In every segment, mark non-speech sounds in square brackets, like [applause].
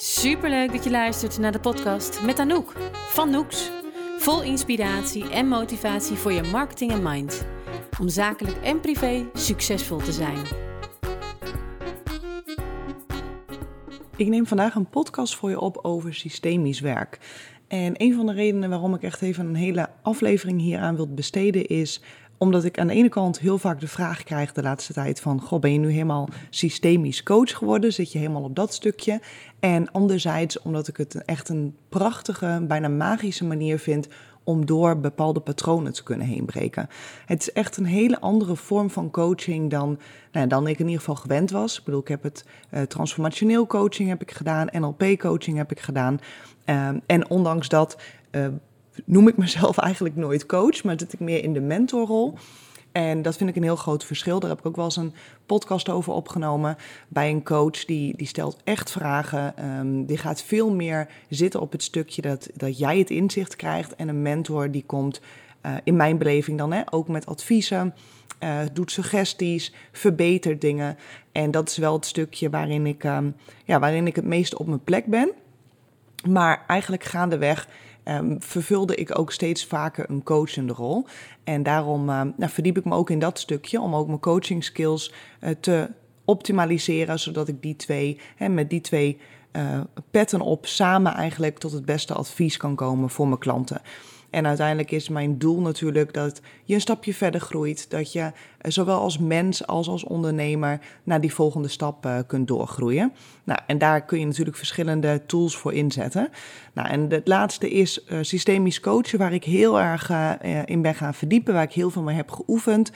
Superleuk dat je luistert naar de podcast met Anouk van Noeks. Vol inspiratie en motivatie voor je marketing en mind. Om zakelijk en privé succesvol te zijn. Ik neem vandaag een podcast voor je op over systemisch werk. En een van de redenen waarom ik echt even een hele aflevering hieraan wil besteden is omdat ik aan de ene kant heel vaak de vraag krijg de laatste tijd van... Goh, ben je nu helemaal systemisch coach geworden? Zit je helemaal op dat stukje? En anderzijds omdat ik het echt een prachtige, bijna magische manier vind om door bepaalde patronen te kunnen heenbreken. Het is echt een hele andere vorm van coaching dan, nou, dan ik in ieder geval gewend was. Ik bedoel, ik heb het uh, transformationeel coaching heb ik gedaan, NLP coaching heb ik gedaan. Uh, en ondanks dat uh, noem ik mezelf [laughs] eigenlijk nooit coach, maar zit ik meer in de mentorrol. En dat vind ik een heel groot verschil. Daar heb ik ook wel eens een podcast over opgenomen bij een coach. Die, die stelt echt vragen. Um, die gaat veel meer zitten op het stukje dat, dat jij het inzicht krijgt. En een mentor die komt, uh, in mijn beleving dan, hè, ook met adviezen. Uh, doet suggesties, verbetert dingen. En dat is wel het stukje waarin ik, um, ja, waarin ik het meest op mijn plek ben. Maar eigenlijk gaandeweg um, vervulde ik ook steeds vaker een coachende rol. En daarom uh, nou, verdiep ik me ook in dat stukje om ook mijn coaching skills uh, te optimaliseren, zodat ik die twee, hè, met die twee uh, petten op, samen eigenlijk tot het beste advies kan komen voor mijn klanten. En uiteindelijk is mijn doel natuurlijk dat je een stapje verder groeit. Dat je eh, zowel als mens als als ondernemer naar die volgende stap uh, kunt doorgroeien. Nou, en daar kun je natuurlijk verschillende tools voor inzetten. Nou, en het laatste is uh, systemisch coachen, waar ik heel erg in ben gaan verdiepen, waar ik heel veel mee heb geoefend.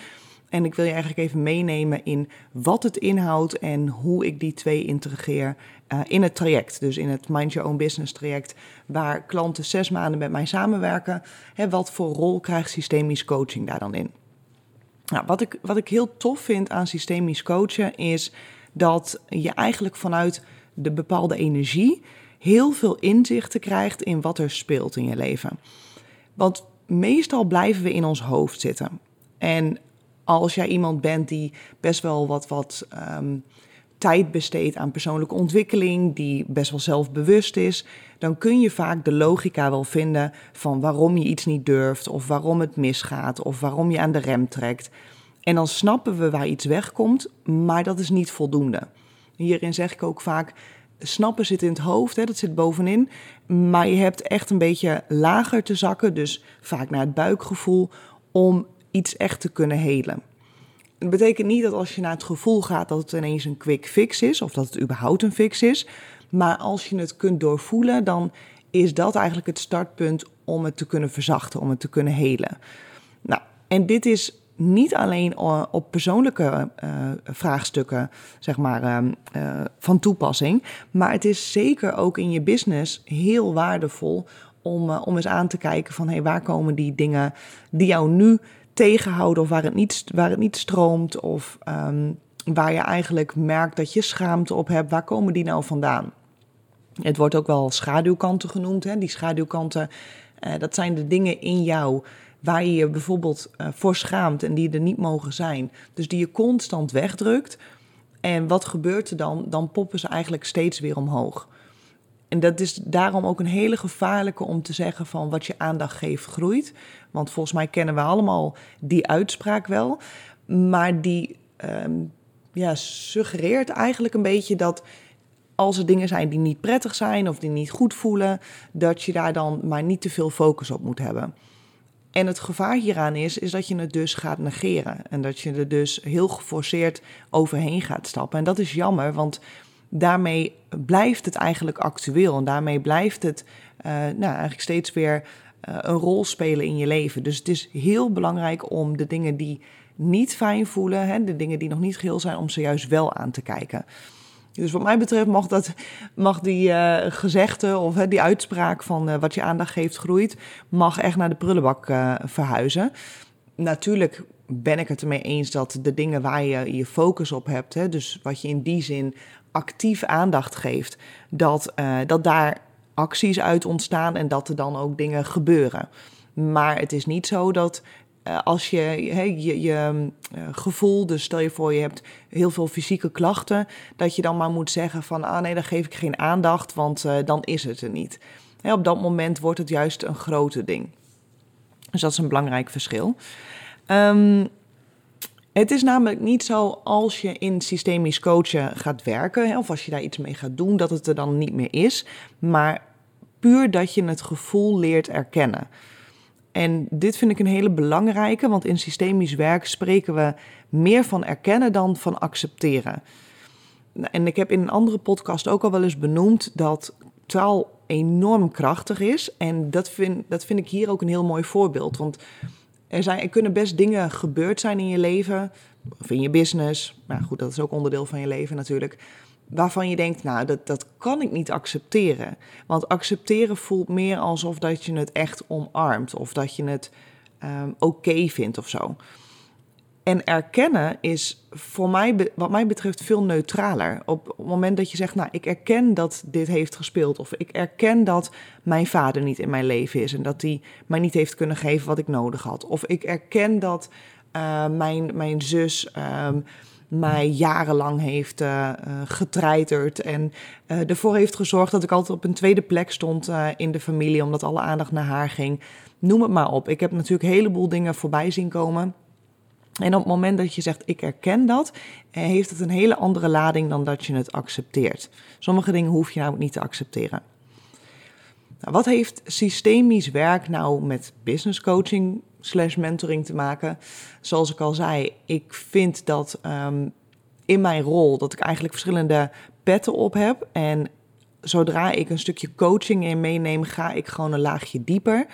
En ik wil je eigenlijk even meenemen in wat het inhoudt en hoe ik die twee integreer uh, in het traject. Dus in het Mind Your Own Business traject, waar klanten zes maanden met mij samenwerken. Hè, wat voor rol krijgt systemisch coaching daar dan in? Nou, wat, ik, wat ik heel tof vind aan systemisch coachen is dat je eigenlijk vanuit de bepaalde energie heel veel inzichten krijgt in wat er speelt in je leven. Want meestal blijven we in ons hoofd zitten. En als jij iemand bent die best wel wat, wat um, tijd besteedt aan persoonlijke ontwikkeling, die best wel zelfbewust is, dan kun je vaak de logica wel vinden van waarom je iets niet durft, of waarom het misgaat, of waarom je aan de rem trekt. En dan snappen we waar iets wegkomt, maar dat is niet voldoende. Hierin zeg ik ook vaak: snappen zit in het hoofd, hè, dat zit bovenin. Maar je hebt echt een beetje lager te zakken, dus vaak naar het buikgevoel, om iets echt te kunnen helen. Het betekent niet dat als je naar het gevoel gaat dat het ineens een quick fix is of dat het überhaupt een fix is. Maar als je het kunt doorvoelen, dan is dat eigenlijk het startpunt om het te kunnen verzachten, om het te kunnen helen. Nou, en dit is niet alleen op persoonlijke uh, vraagstukken zeg maar, uh, uh, van toepassing, maar het is zeker ook in je business heel waardevol om, om eens aan te kijken van hey, waar komen die dingen die jou nu tegenhouden of waar het niet, waar het niet stroomt of um, waar je eigenlijk merkt dat je schaamte op hebt, waar komen die nou vandaan? Het wordt ook wel schaduwkanten genoemd. Hè? Die schaduwkanten, uh, dat zijn de dingen in jou waar je je bijvoorbeeld uh, voor schaamt en die er niet mogen zijn. Dus die je constant wegdrukt. En wat gebeurt er dan? Dan poppen ze eigenlijk steeds weer omhoog. En dat is daarom ook een hele gevaarlijke om te zeggen van wat je aandacht geeft groeit. Want volgens mij kennen we allemaal die uitspraak wel. Maar die um, ja, suggereert eigenlijk een beetje dat als er dingen zijn die niet prettig zijn of die niet goed voelen, dat je daar dan maar niet te veel focus op moet hebben. En het gevaar hieraan is, is dat je het dus gaat negeren. En dat je er dus heel geforceerd overheen gaat stappen. En dat is jammer, want daarmee blijft het eigenlijk actueel. En daarmee blijft het uh, nou, eigenlijk steeds weer een rol spelen in je leven. Dus het is heel belangrijk om de dingen die niet fijn voelen, hè, de dingen die nog niet geheel zijn, om ze juist wel aan te kijken. Dus wat mij betreft mag, dat, mag die uh, gezegde of die uitspraak van uh, wat je aandacht geeft groeit, mag echt naar de prullenbak verhuizen. Natuurlijk ben ik het ermee eens dat de dingen waar je je focus op hebt, hè, dus wat je in die zin actief aandacht geeft, dat, dat daar acties uit ontstaan en dat er dan ook dingen gebeuren. Maar het is niet zo dat eh, als je je, je uh, gevoel, dus stel je voor je hebt heel veel fysieke klachten, dat je dan maar moet zeggen van ah nee, dan geef ik geen aandacht, want uh, dan is het er niet. Op dat moment wordt het juist een grote ding. Dus dat is een belangrijk verschil. Um, het is namelijk niet zo als je in systemisch coachen gaat werken, of als je daar iets mee gaat doen, dat het er dan niet meer is. Maar puur dat je het gevoel leert erkennen. En dit vind ik een hele belangrijke, want in systemisch werk spreken we meer van erkennen dan van accepteren. En ik heb in een andere podcast ook al wel eens benoemd dat taal enorm krachtig is. En dat vind, dat vind ik hier ook een heel mooi voorbeeld. Want er, zijn, er kunnen best dingen gebeurd zijn in je leven, of in je business. Maar goed, dat is ook onderdeel van je leven natuurlijk waarvan je denkt, nou, dat, dat kan ik niet accepteren. Want accepteren voelt meer alsof dat je het echt omarmt of dat je het um, oké vindt of zo. En erkennen is voor mij, wat mij betreft, veel neutraler. Op, het moment dat je zegt, nou, ik erken dat dit heeft gespeeld. Of ik erken dat mijn vader niet in mijn leven is. En dat hij mij niet heeft kunnen geven wat ik nodig had. Of ik erken dat uh, mijn, mijn zus. Um, mij jarenlang heeft uh, getreiterd. En ervoor heeft gezorgd dat ik altijd op een tweede plek stond in de familie, omdat alle aandacht naar haar ging. Noem het maar op. Ik heb natuurlijk een heleboel dingen voorbij zien komen. En op het moment dat je zegt, ik erken dat, heeft het een hele andere lading dan dat je het accepteert. Sommige dingen hoef je namelijk niet te accepteren. Nou, wat heeft systemisch werk nou met business coaching slash mentoring te maken. Zoals ik al zei, ik vind dat um, in mijn rol dat ik eigenlijk verschillende petten op heb. En zodra ik een stukje coaching in meeneem, ga ik gewoon een laagje dieper.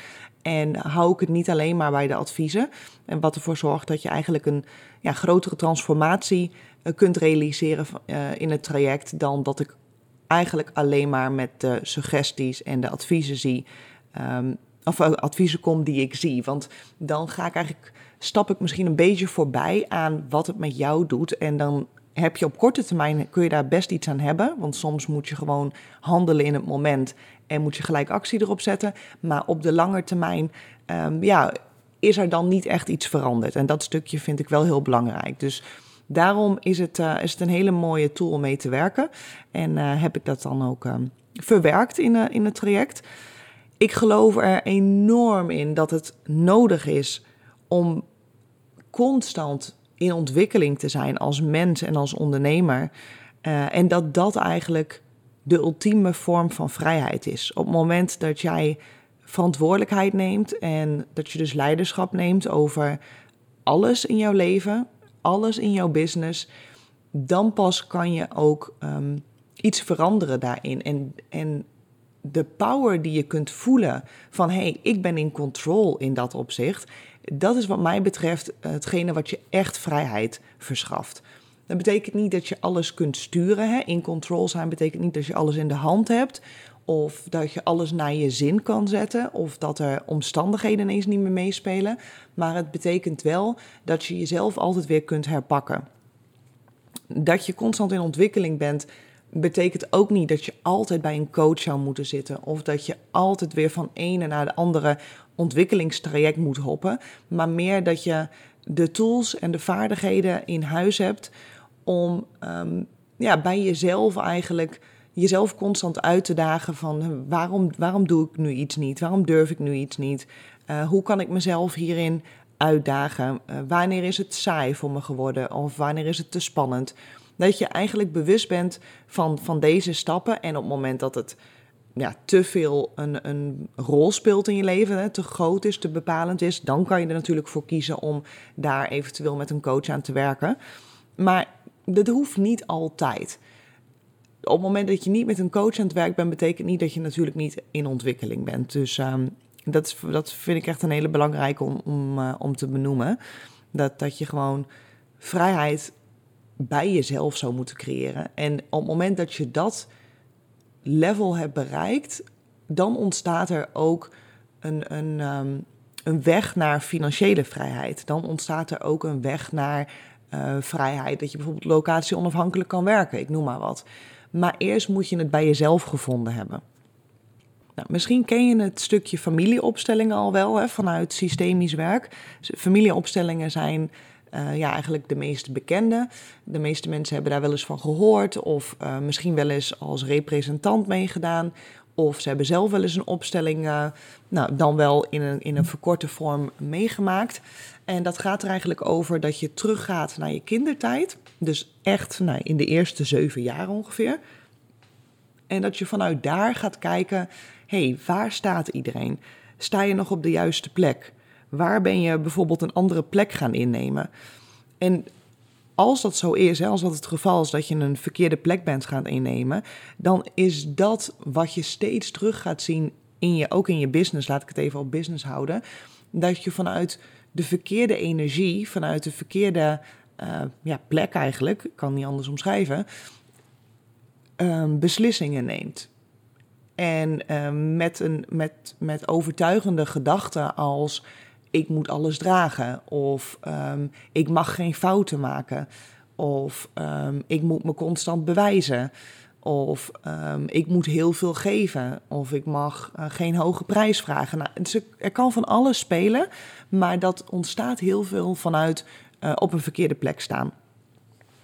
En hou ik het niet alleen maar bij de adviezen. En wat ervoor zorgt dat je eigenlijk een ja, grotere transformatie uh, kunt realiseren uh, in het traject. Dan dat ik eigenlijk alleen maar met de suggesties en de adviezen zie. Um, of eh, adviezen kom die ik zie. Want dan ga ik eigenlijk, stap ik misschien een beetje voorbij aan wat het met jou doet. En dan heb je op korte termijn, kun je daar best iets aan hebben. Want soms moet je gewoon handelen in het moment en moet je gelijk actie erop zetten. Maar op de lange termijn, um, ja, is er dan niet echt iets veranderd. En dat stukje vind ik wel heel belangrijk. Dus daarom is het, uh, is het een hele mooie tool om mee te werken. En uh, heb ik dat dan ook um, verwerkt in, uh, in het traject ik geloof er enorm in dat het nodig is om constant in ontwikkeling te zijn als mens en als ondernemer. En dat dat eigenlijk de ultieme vorm van vrijheid is. Op het moment dat jij verantwoordelijkheid neemt en dat je dus leiderschap neemt over alles in jouw leven, alles in jouw business, dan pas kan je ook um, iets veranderen daarin. En, en de power die je kunt voelen van hé, hey, ik ben in control in dat opzicht, dat is wat mij betreft hetgene wat je echt vrijheid verschaft. Dat betekent niet dat je alles kunt sturen. Hè? In control zijn betekent niet dat je alles in de hand hebt. Of dat je alles naar je zin kan zetten. Of dat er omstandigheden ineens niet meer meespelen. Maar het betekent wel dat je jezelf altijd weer kunt herpakken. Dat je constant in ontwikkeling bent betekent ook niet dat je altijd bij een coach zou moeten zitten of dat je altijd weer van ene naar de andere ontwikkelingstraject moet hoppen, maar meer dat je de tools en de vaardigheden in huis hebt om um, ja, bij jezelf eigenlijk jezelf constant uit te dagen van waarom, waarom doe ik nu iets niet, waarom durf ik nu iets niet, uh, hoe kan ik mezelf hierin uitdagen, uh, wanneer is het saai voor me geworden of wanneer is het te spannend. Dat je eigenlijk bewust bent van, van deze stappen. En op het moment dat het ja, te veel een, een rol speelt in je leven, hè, te groot is, te bepalend is, dan kan je er natuurlijk voor kiezen om daar eventueel met een coach aan te werken. Maar dat hoeft niet altijd. Op het moment dat je niet met een coach aan het werk bent, betekent niet dat je natuurlijk niet in ontwikkeling bent. Dus um, dat, is, dat vind ik echt een hele belangrijke om, om, uh, om te benoemen. Dat, dat je gewoon vrijheid bij jezelf zou moeten creëren. En op het moment dat je dat level hebt bereikt, dan ontstaat er ook een, een, um, een weg naar financiële vrijheid. Dan ontstaat er ook een weg naar uh, vrijheid. Dat je bijvoorbeeld locatie onafhankelijk kan werken, ik noem maar wat. Maar eerst moet je het bij jezelf gevonden hebben. Nou, misschien ken je het stukje familieopstellingen al wel hè, vanuit systemisch werk. Familieopstellingen zijn uh, ja, eigenlijk de meest bekende. De meeste mensen hebben daar wel eens van gehoord of uh, misschien wel eens als representant meegedaan. Of ze hebben zelf wel eens een opstelling, uh, nou, dan wel in een, in een verkorte vorm meegemaakt. En dat gaat er eigenlijk over dat je teruggaat naar je kindertijd. Dus echt nou, in de eerste zeven jaar ongeveer. En dat je vanuit daar gaat kijken, hé, hey, waar staat iedereen? Sta je nog op de juiste plek? Waar ben je bijvoorbeeld een andere plek gaan innemen? En als dat zo is, hè, als dat het geval is dat je een verkeerde plek bent gaan innemen, dan is dat wat je steeds terug gaat zien in je, ook in je business, laat ik het even op business houden, dat je vanuit de verkeerde energie, vanuit de verkeerde uh, ja, plek eigenlijk, ik kan niet anders omschrijven, um, beslissingen neemt. En um, met, een, met, met overtuigende gedachten als ik moet alles dragen. Of um, ik mag geen fouten maken. Of um, ik moet me constant bewijzen. Of um, ik moet heel veel geven. Of ik mag uh, geen hoge prijs vragen. Nou, er kan van alles spelen. Maar dat ontstaat heel veel vanuit uh, op een verkeerde plek staan.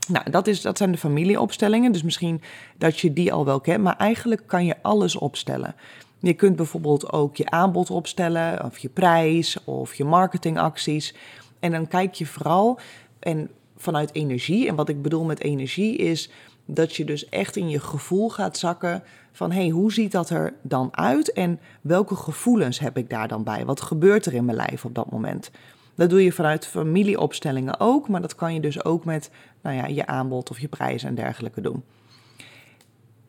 Nou, dat, is, dat zijn de familieopstellingen. Dus misschien dat je die al wel kent. Maar eigenlijk kan je alles opstellen. Je kunt bijvoorbeeld ook je aanbod opstellen, of je prijs, of je marketingacties. En dan kijk je vooral en vanuit energie. En wat ik bedoel met energie is dat je dus echt in je gevoel gaat zakken van hé, hey, hoe ziet dat er dan uit en welke gevoelens heb ik daar dan bij? Wat gebeurt er in mijn lijf op dat moment? Dat doe je vanuit familieopstellingen ook, maar dat kan je dus ook met nou ja, je aanbod of je prijs en dergelijke doen.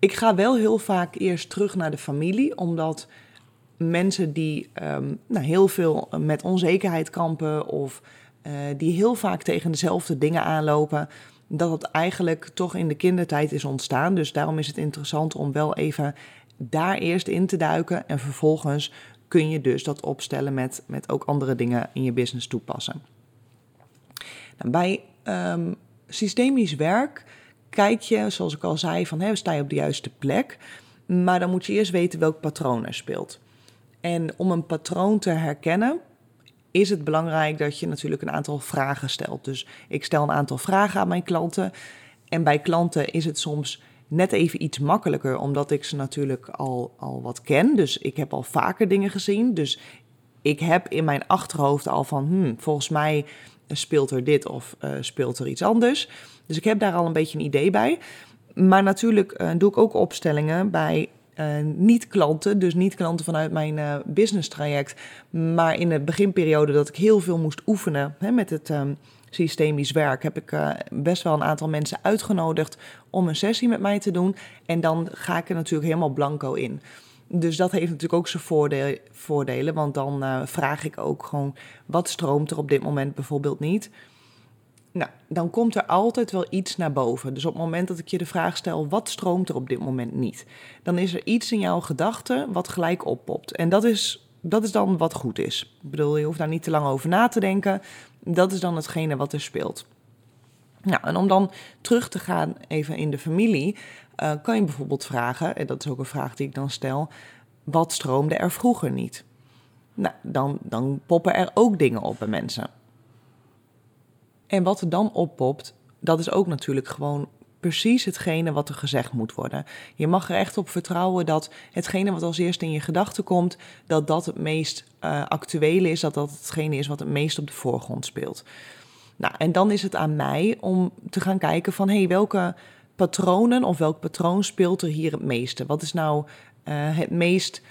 Ik ga wel heel vaak eerst terug naar de familie, omdat mensen die um, nou, heel veel met onzekerheid kampen of uh, die heel vaak tegen dezelfde dingen aanlopen, dat het eigenlijk toch in de kindertijd is ontstaan. Dus daarom is het interessant om wel even daar eerst in te duiken en vervolgens kun je dus dat opstellen met, met ook andere dingen in je business toepassen. Nou, bij um, systemisch werk kijk je, zoals ik al zei, van hè, sta je op de juiste plek. Maar dan moet je eerst weten welk patroon er speelt. En om een patroon te herkennen, is het belangrijk dat je natuurlijk een aantal vragen stelt. Dus ik stel een aantal vragen aan mijn klanten. En bij klanten is het soms net even iets makkelijker, omdat ik ze natuurlijk al, al wat ken. Dus ik heb al vaker dingen gezien. Dus ik heb in mijn achterhoofd al van, hmm, volgens mij speelt er dit of uh, speelt er iets anders. Dus ik heb daar al een beetje een idee bij. Maar natuurlijk uh, doe ik ook opstellingen bij niet-klanten, dus niet klanten vanuit mijn business traject, maar in de beginperiode dat ik heel veel moest oefenen hè, met het um, systemisch werk, heb ik best wel een aantal mensen uitgenodigd om een sessie met mij te doen. En dan ga ik er natuurlijk helemaal blanco in. Dus dat heeft natuurlijk ook zijn voordelen, want dan vraag ik ook gewoon wat stroomt er op dit moment bijvoorbeeld niet. Nou, dan komt er altijd wel iets naar boven. Dus op het moment dat ik je de vraag stel, wat stroomt er op dit moment niet? Dan is er iets in jouw gedachten wat gelijk oppopt. En dat is, dat is dan wat goed is. Ik bedoel, je hoeft daar niet te lang over na te denken. Dat is dan hetgene wat er speelt. Nou, en om dan terug te gaan even in de familie, uh, kan je bijvoorbeeld vragen, en dat is ook een vraag die ik dan stel, wat stroomde er vroeger niet? Nou, dan, dan poppen er ook dingen op bij mensen. En wat er dan oppopt, dat is ook natuurlijk gewoon precies hetgene wat er gezegd moet worden. Je mag er echt op vertrouwen dat hetgene wat als eerste in je gedachten komt, dat dat het meest uh, actuele is, dat dat hetgene is wat het meest op de voorgrond speelt. Nou, en dan is het aan mij om te gaan kijken van, hé, hey, welke patronen of welk patroon speelt er hier het meeste? Wat is nou uh, het meest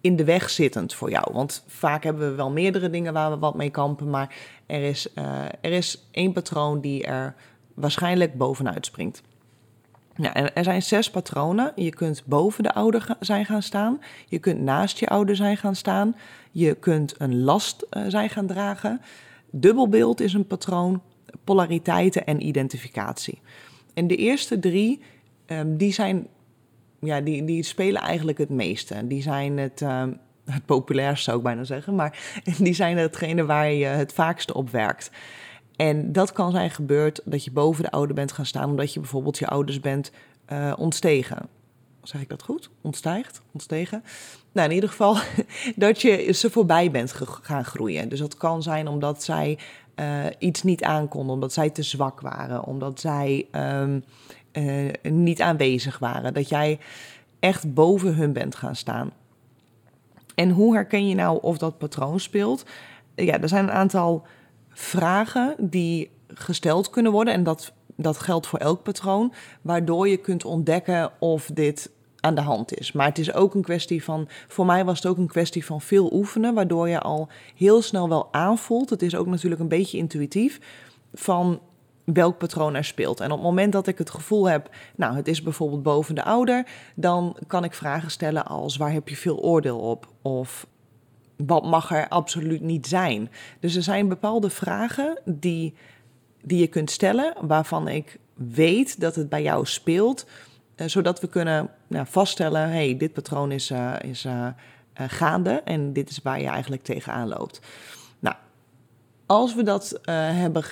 in de weg zittend voor jou? Want vaak hebben we wel meerdere dingen waar we wat mee kampen, maar er is, uh, er is één patroon die er waarschijnlijk bovenuit springt. Ja, er zijn zes patronen. Je kunt boven de ouder zijn gaan staan. Je kunt naast je ouder zijn gaan staan. Je kunt een last uh, zijn gaan dragen. Dubbelbeeld is een patroon. Polariteiten en identificatie. En de eerste drie, um, die zijn ja, die, die spelen eigenlijk het meeste. Die zijn het, uh, het populairst, zou ik bijna zeggen. Maar [laughs] die zijn hetgene waar je het vaakste op werkt. En dat kan zijn gebeurd dat je boven de ouder bent gaan staan... omdat je bijvoorbeeld je ouders bent uh, ontstegen. zeg ik dat goed? Ontstijgt, ontstegen. Nou, in ieder geval [laughs] dat je ze voorbij bent gaan groeien. Dus dat kan zijn omdat zij uh, iets niet aankonden, omdat zij te zwak waren, omdat zij um, uh, niet aanwezig waren. Dat jij echt boven hun bent gaan staan. En hoe herken je nou of dat patroon speelt? Ja, er zijn een aantal vragen die gesteld kunnen worden. En dat, dat geldt voor elk patroon. Waardoor je kunt ontdekken of dit aan de hand is. Maar het is ook een kwestie van, voor mij was het ook een kwestie van veel oefenen, waardoor je al heel snel wel aanvoelt. Het is ook natuurlijk een beetje intuïtief van welk patroon er speelt. En op het moment dat ik het gevoel heb, nou, het is bijvoorbeeld boven de ouder, dan kan ik vragen stellen als waar heb je veel oordeel op? Of wat mag er absoluut niet zijn? Dus er zijn bepaalde vragen die, die je kunt stellen, waarvan ik weet dat het bij jou speelt, zodat we kunnen nou, vaststellen, hey, dit patroon is, uh, is uh, gaande en dit is waar je eigenlijk tegenaan loopt. Nou, als we dat hebben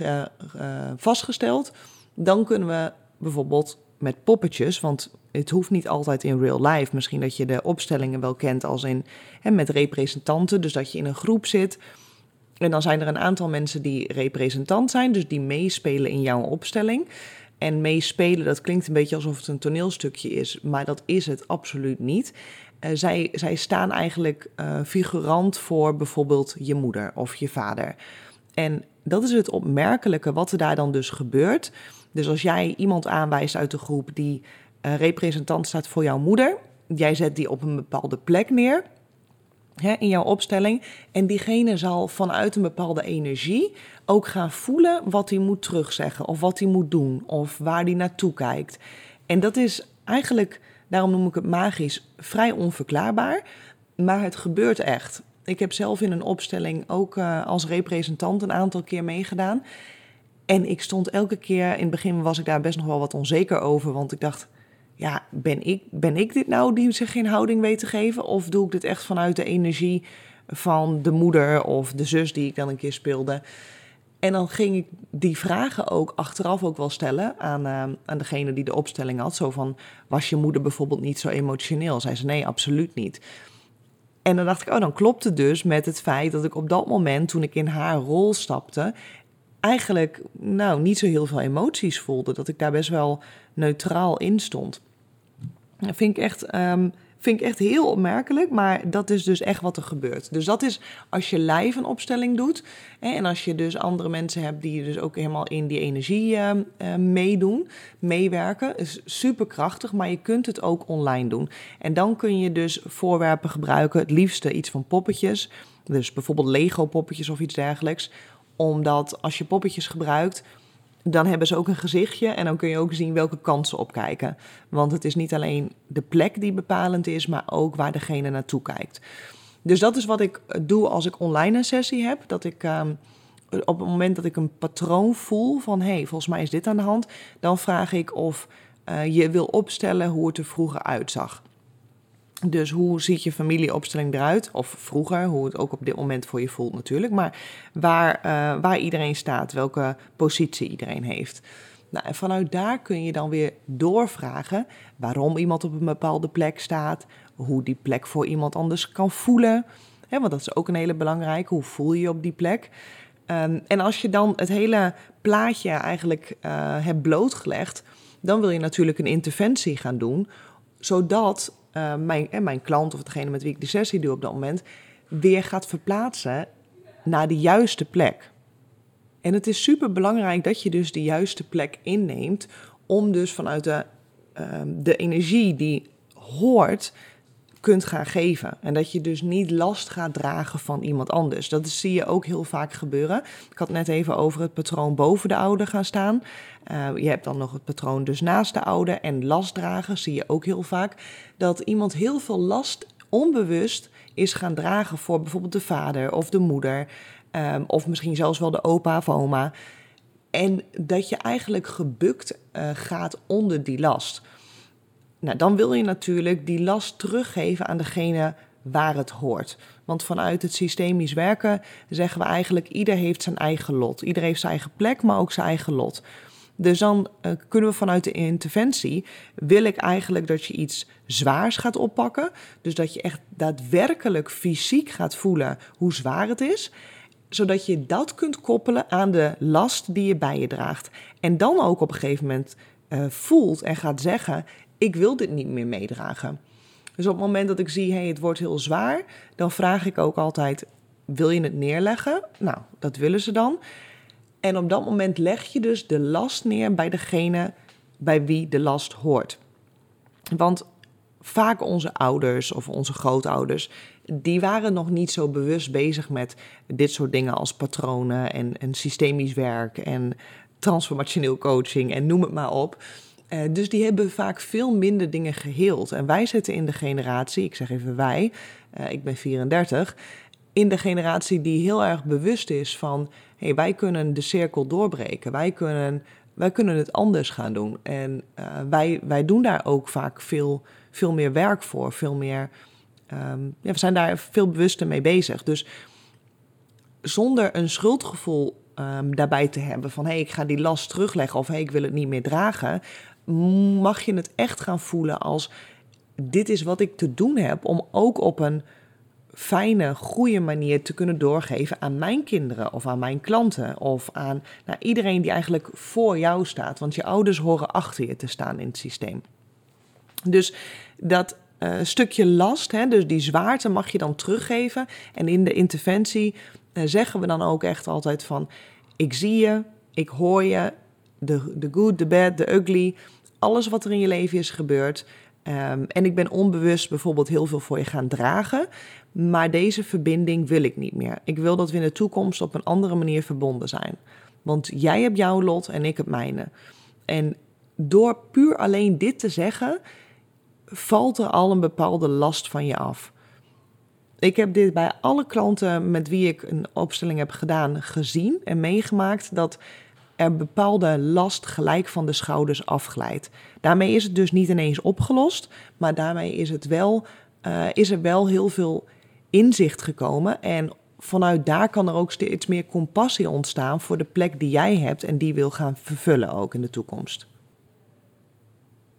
vastgesteld, dan kunnen we bijvoorbeeld met poppetjes, want het hoeft niet altijd in real life. Misschien dat je de opstellingen wel kent als in hè, met representanten, dus dat je in een groep zit. En dan zijn er een aantal mensen die representant zijn, dus die meespelen in jouw opstelling. En meespelen, dat klinkt een beetje alsof het een toneelstukje is, maar dat is het absoluut niet. Uh, zij, zij staan eigenlijk uh, figurant voor bijvoorbeeld je moeder of je vader. En dat is het opmerkelijke wat er daar dan dus gebeurt. Dus als jij iemand aanwijst uit de groep die uh, representant staat voor jouw moeder, jij zet die op een bepaalde plek neer hè, in jouw opstelling. En diegene zal vanuit een bepaalde energie ook gaan voelen wat hij moet terugzeggen, of wat hij moet doen, of waar hij naartoe kijkt. En dat is eigenlijk, daarom noem ik het magisch, vrij onverklaarbaar. Maar het gebeurt echt. Ik heb zelf in een opstelling ook uh, als representant een aantal keer meegedaan. En ik stond elke keer, in het begin was ik daar best nog wel wat onzeker over, want ik dacht, ja, ben ik, ben ik dit nou die zich geen houding weet te geven? Of doe ik dit echt vanuit de energie van de moeder of de zus die ik dan een keer speelde? En dan ging ik die vragen ook achteraf ook wel stellen aan, uh, aan degene die de opstelling had. Zo van, was je moeder bijvoorbeeld niet zo emotioneel? Zei ze, nee, absoluut niet. En dan dacht ik, oh, dan klopt het dus met het feit dat ik op dat moment, toen ik in haar rol stapte, eigenlijk nou, niet zo heel veel emoties voelde. Dat ik daar best wel neutraal in stond. Dat vind ik echt, um, vind ik echt heel opmerkelijk, maar dat is dus echt wat er gebeurt. Dus dat is als je live een opstelling doet hè, en als je dus andere mensen hebt die dus ook helemaal in die energie uh, uh, meedoen, meewerken, is super krachtig, maar je kunt het ook online doen. En dan kun je dus voorwerpen gebruiken, het liefste iets van poppetjes, dus bijvoorbeeld Lego poppetjes of iets dergelijks, omdat als je poppetjes gebruikt, dan hebben ze ook een gezichtje en dan kun je ook zien welke kant ze opkijken. Want het is niet alleen de plek die bepalend is, maar ook waar degene naartoe kijkt. Dus dat is wat ik doe als ik online een sessie heb. Dat ik um, op het moment dat ik een patroon voel van hé, hey, volgens mij is dit aan de hand, dan vraag ik of uh, je wil opstellen hoe het er vroeger uitzag. Dus hoe ziet je familieopstelling eruit? Of vroeger, hoe het ook op dit moment voor je voelt natuurlijk. Maar waar, uh, waar iedereen staat, welke positie iedereen heeft. Nou, en vanuit daar kun je dan weer doorvragen waarom iemand op een bepaalde plek staat. Hoe die plek voor iemand anders kan voelen. Want dat is ook een hele belangrijke. Hoe voel je je op die plek? Um, en als je dan het hele plaatje eigenlijk uh, hebt blootgelegd, dan wil je natuurlijk een interventie gaan doen, zodat uh, mijn, en mijn klant of degene met wie ik de sessie doe op dat moment weer gaat verplaatsen naar de juiste plek. En het is super belangrijk dat je dus de juiste plek inneemt om dus vanuit de, uh, de energie die hoort kunt gaan geven. En dat je dus niet last gaat dragen van iemand anders. Dat zie je ook heel vaak gebeuren. Ik had net even over het patroon boven de ouder gaan staan. Uh, je hebt dan nog het patroon dus naast de ouder en last dragen. Zie je ook heel vaak dat iemand heel veel last onbewust is gaan dragen voor bijvoorbeeld de vader of de moeder. Um, of misschien zelfs wel de opa of oma. En dat je eigenlijk gebukt uh, gaat onder die last. Nou, dan wil je natuurlijk die last teruggeven aan degene waar het hoort. Want vanuit het systemisch werken zeggen we eigenlijk: ieder heeft zijn eigen lot. Ieder heeft zijn eigen plek, maar ook zijn eigen lot. Dus dan uh, kunnen we vanuit de interventie, wil ik eigenlijk dat je iets zwaars gaat oppakken. Dus dat je echt daadwerkelijk fysiek gaat voelen hoe zwaar het is. Zodat je dat kunt koppelen aan de last die je bij je draagt. En dan ook op een gegeven moment uh, voelt en gaat zeggen, ik wil dit niet meer meedragen. Dus op het moment dat ik zie, hey, het wordt heel zwaar, dan vraag ik ook altijd, wil je het neerleggen? Nou, dat willen ze dan. En op dat moment leg je dus de last neer bij degene bij wie de last hoort. Want vaak onze ouders of onze grootouders, die waren nog niet zo bewust bezig met dit soort dingen als patronen en, en systemisch werk en transformationeel coaching en noem het maar op. Uh, dus die hebben vaak veel minder dingen geheeld. En wij zitten in de generatie, ik zeg even wij, uh, ik ben 34, in de generatie die heel erg bewust is van, hey, wij kunnen de cirkel doorbreken, wij kunnen, wij kunnen het anders gaan doen. En uh, wij, wij doen daar ook vaak veel, veel meer werk voor, veel meer, um, ja, we zijn daar veel bewuster mee bezig. Dus zonder een schuldgevoel um, daarbij te hebben van hé, hey, ik ga die last terugleggen of hey, ik wil het niet meer dragen, mag je het echt gaan voelen als dit is wat ik te doen heb om ook op een fijne, goede manier te kunnen doorgeven aan mijn kinderen of aan mijn klanten of aan nou, iedereen die eigenlijk voor jou staat. Want je ouders horen achter je te staan in het systeem. Dus dat uh, stukje last, hè, dus die zwaarte mag je dan teruggeven. En in de interventie uh, zeggen we dan ook echt altijd van, ik zie je, ik hoor je, de, de good, de bad, de ugly, alles wat er in je leven is gebeurd. Um, en ik ben onbewust bijvoorbeeld heel veel voor je gaan dragen. Maar deze verbinding wil ik niet meer. Ik wil dat we in de toekomst op een andere manier verbonden zijn. Want jij hebt jouw lot en ik het mijne. En door puur alleen dit te zeggen, valt er al een bepaalde last van je af. Ik heb dit bij alle klanten met wie ik een opstelling heb gedaan gezien en meegemaakt dat er bepaalde last gelijk van de schouders afglijdt. Daarmee is het dus niet ineens opgelost, maar daarmee is, het wel, uh, is er wel heel veel inzicht gekomen. En vanuit daar kan er ook steeds meer compassie ontstaan voor de plek die jij hebt en die wil gaan vervullen ook in de toekomst.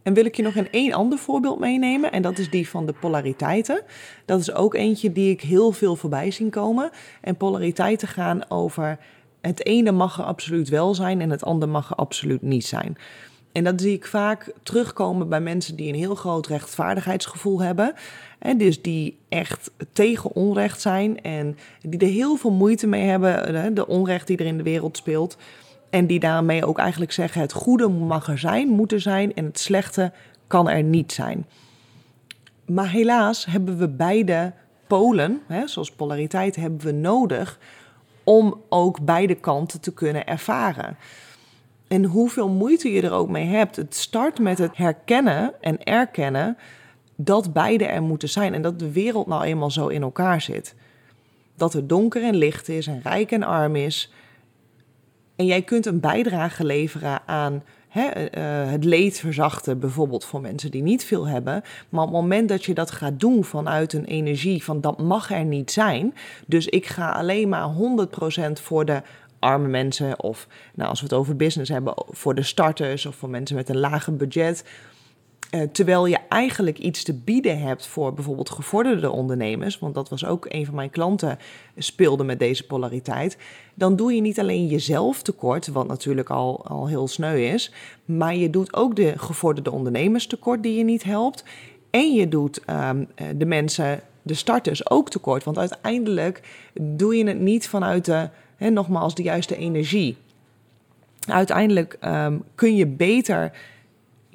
En wil ik je nog een één ander voorbeeld meenemen, en dat is die van de polariteiten. Dat is ook eentje die ik heel veel voorbij zien komen. En polariteiten gaan over het ene mag er absoluut wel zijn en het andere mag er absoluut niet zijn. En dat zie ik vaak terugkomen bij mensen die een heel groot rechtvaardigheidsgevoel hebben. En dus die echt tegen onrecht zijn en die er heel veel moeite mee hebben, de onrecht die er in de wereld speelt. En die daarmee ook eigenlijk zeggen: het goede mag er zijn, moet er zijn en het slechte kan er niet zijn. Maar helaas hebben we beide polen, hè, zoals polariteit, hebben we nodig om ook beide kanten te kunnen ervaren. En hoeveel moeite je er ook mee hebt, het start met het herkennen en erkennen dat beide er moeten zijn en dat de wereld nou eenmaal zo in elkaar zit. Dat er donker en licht is en rijk en arm is. En jij kunt een bijdrage leveren aan hè, uh, het leed verzachten, bijvoorbeeld voor mensen die niet veel hebben. Maar op het moment dat je dat gaat doen vanuit een energie van dat mag er niet zijn. Dus ik ga alleen maar 100% voor de arme mensen of nou, als we het over business hebben, voor de starters of voor mensen met een lager budget. Uh, terwijl je eigenlijk iets te bieden hebt voor bijvoorbeeld gevorderde ondernemers, want dat was ook een van mijn klanten, speelde met deze polariteit. Dan doe je niet alleen jezelf tekort, wat natuurlijk al, al heel sneu is, maar je doet ook de gevorderde ondernemers tekort die je niet helpt. En je doet um, de mensen, de starters ook tekort, want uiteindelijk doe je het niet vanuit de nogmaals, de juiste energie. Uiteindelijk um, kun je beter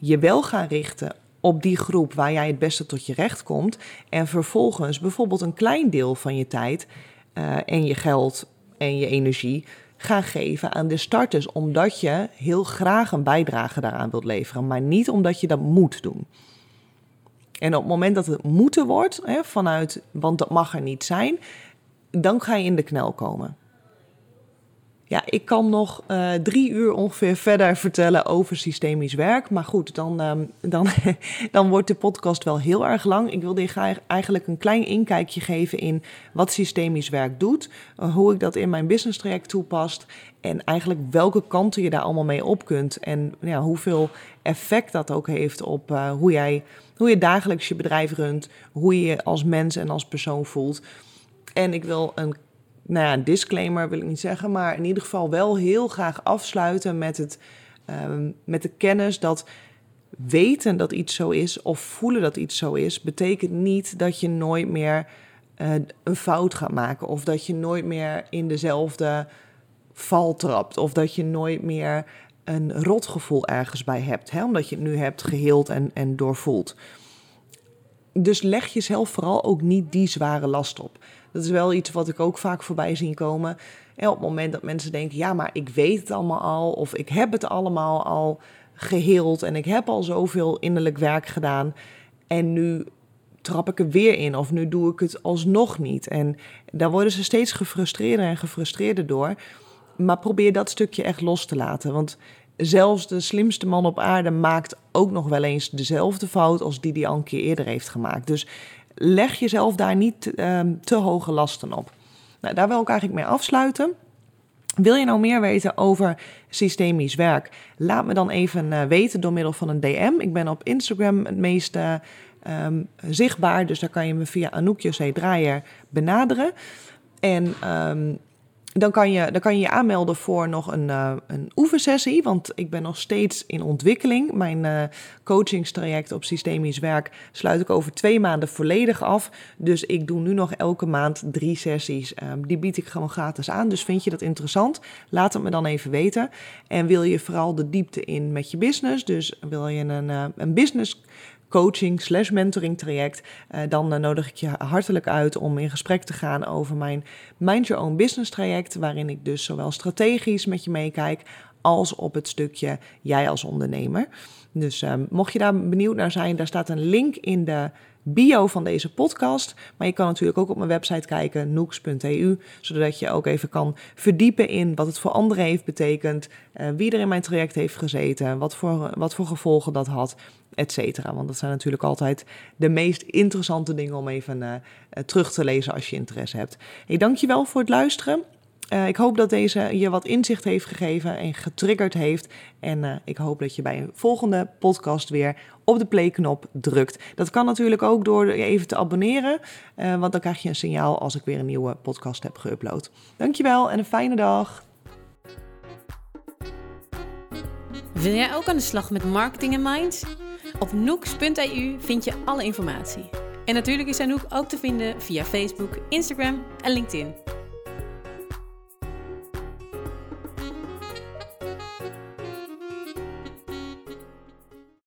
je wel gaan richten op die groep waar jij het beste tot je recht komt. En vervolgens bijvoorbeeld een klein deel van je tijd uh, en je geld en je energie gaan geven aan de starters. Omdat je heel graag een bijdrage daaraan wilt leveren, maar niet omdat je dat moet doen. En op het moment dat het moeten wordt, hè, vanuit, want dat mag er niet zijn, dan ga je in de knel komen. Ja, ik kan nog uh, drie uur ongeveer verder vertellen over systemisch werk. Maar goed, dan, um, dan, [laughs] dan wordt de podcast wel heel erg lang. Ik wilde je eigenlijk een klein inkijkje geven in wat systemisch werk doet. Uh, hoe ik dat in mijn business traject toepast. En eigenlijk welke kanten je daar allemaal mee op kunt. En ja, hoeveel effect dat ook heeft op uh, hoe jij hoe je dagelijks je bedrijf runt. Hoe je je als mens en als persoon voelt. En ik wil een nou ja, een disclaimer wil ik niet zeggen, maar in ieder geval wel heel graag afsluiten met, het, ehm, met de kennis dat weten dat iets zo is of voelen dat iets zo is, betekent niet dat je nooit meer uh, een fout gaat maken of dat je nooit meer in dezelfde val trapt of dat je nooit meer een rotgevoel ergens bij hebt, hè, omdat je het nu hebt geheeld en, en doorvoeld. Dus leg jezelf vooral ook niet die zware last op. Dat is wel iets wat ik ook vaak voorbij zie komen. En op het moment dat mensen denken, ja, maar ik weet het allemaal al, of ik heb het allemaal al geheeld en ik heb al zoveel innerlijk werk gedaan. En nu trap ik er weer in of nu doe ik het alsnog niet. En daar worden ze steeds gefrustreerder en gefrustreerder door. Maar probeer dat stukje echt los te laten. Want zelfs de slimste man op aarde maakt ook nog wel eens dezelfde fout als die die al een keer eerder heeft gemaakt. Dus leg jezelf daar niet um, te hoge lasten op. Nou, daar wil ik eigenlijk mee afsluiten. Wil je nou meer weten over systemisch werk? Laat me dan even uh, weten door middel van een DM. Ik ben op Instagram het meest um, zichtbaar, dus daar kan je me via Anouk José Draaier benaderen. En um, dan kan, je, dan kan je je aanmelden voor nog een, uh, een oefensessie. Want ik ben nog steeds in ontwikkeling. Mijn uh, coachingstraject op systemisch werk sluit ik over twee maanden volledig af. Dus ik doe nu nog elke maand drie sessies. Um, die bied ik gewoon gratis aan. Dus vind je dat interessant? Laat het me dan even weten. En wil je vooral de diepte in met je business? Dus wil je een, uh, een business coaching slash mentoring traject, uh, dan uh, nodig ik je hartelijk uit om in gesprek te gaan over mijn Mind Your Own Business traject, waarin ik dus zowel strategisch met je meekijk als op het stukje jij als ondernemer. Dus uh, mocht je daar benieuwd naar zijn, daar staat een link in de bio van deze podcast. Maar je kan natuurlijk ook op mijn website kijken, nooks.eu, zodat je ook even kan verdiepen in wat het voor anderen heeft betekend, uh, wie er in mijn traject heeft gezeten, wat voor, wat voor gevolgen dat had, et cetera. Want dat zijn natuurlijk altijd de meest interessante dingen om even uh, terug te lezen als je interesse hebt. Ik dank je wel voor het luisteren. Uh, ik hoop dat deze je wat inzicht heeft gegeven en getriggerd heeft. En uh, ik hoop dat je bij een volgende podcast weer op de play-knop drukt. Dat kan natuurlijk ook door je even te abonneren, uh, want dan krijg je een signaal als ik weer een nieuwe podcast heb geüpload. Dankjewel en een fijne dag. Wil jij ook aan de slag met marketing en minds? Op nooks.eu vind je alle informatie. En natuurlijk is Anouk ook te vinden via Facebook, Instagram en LinkedIn.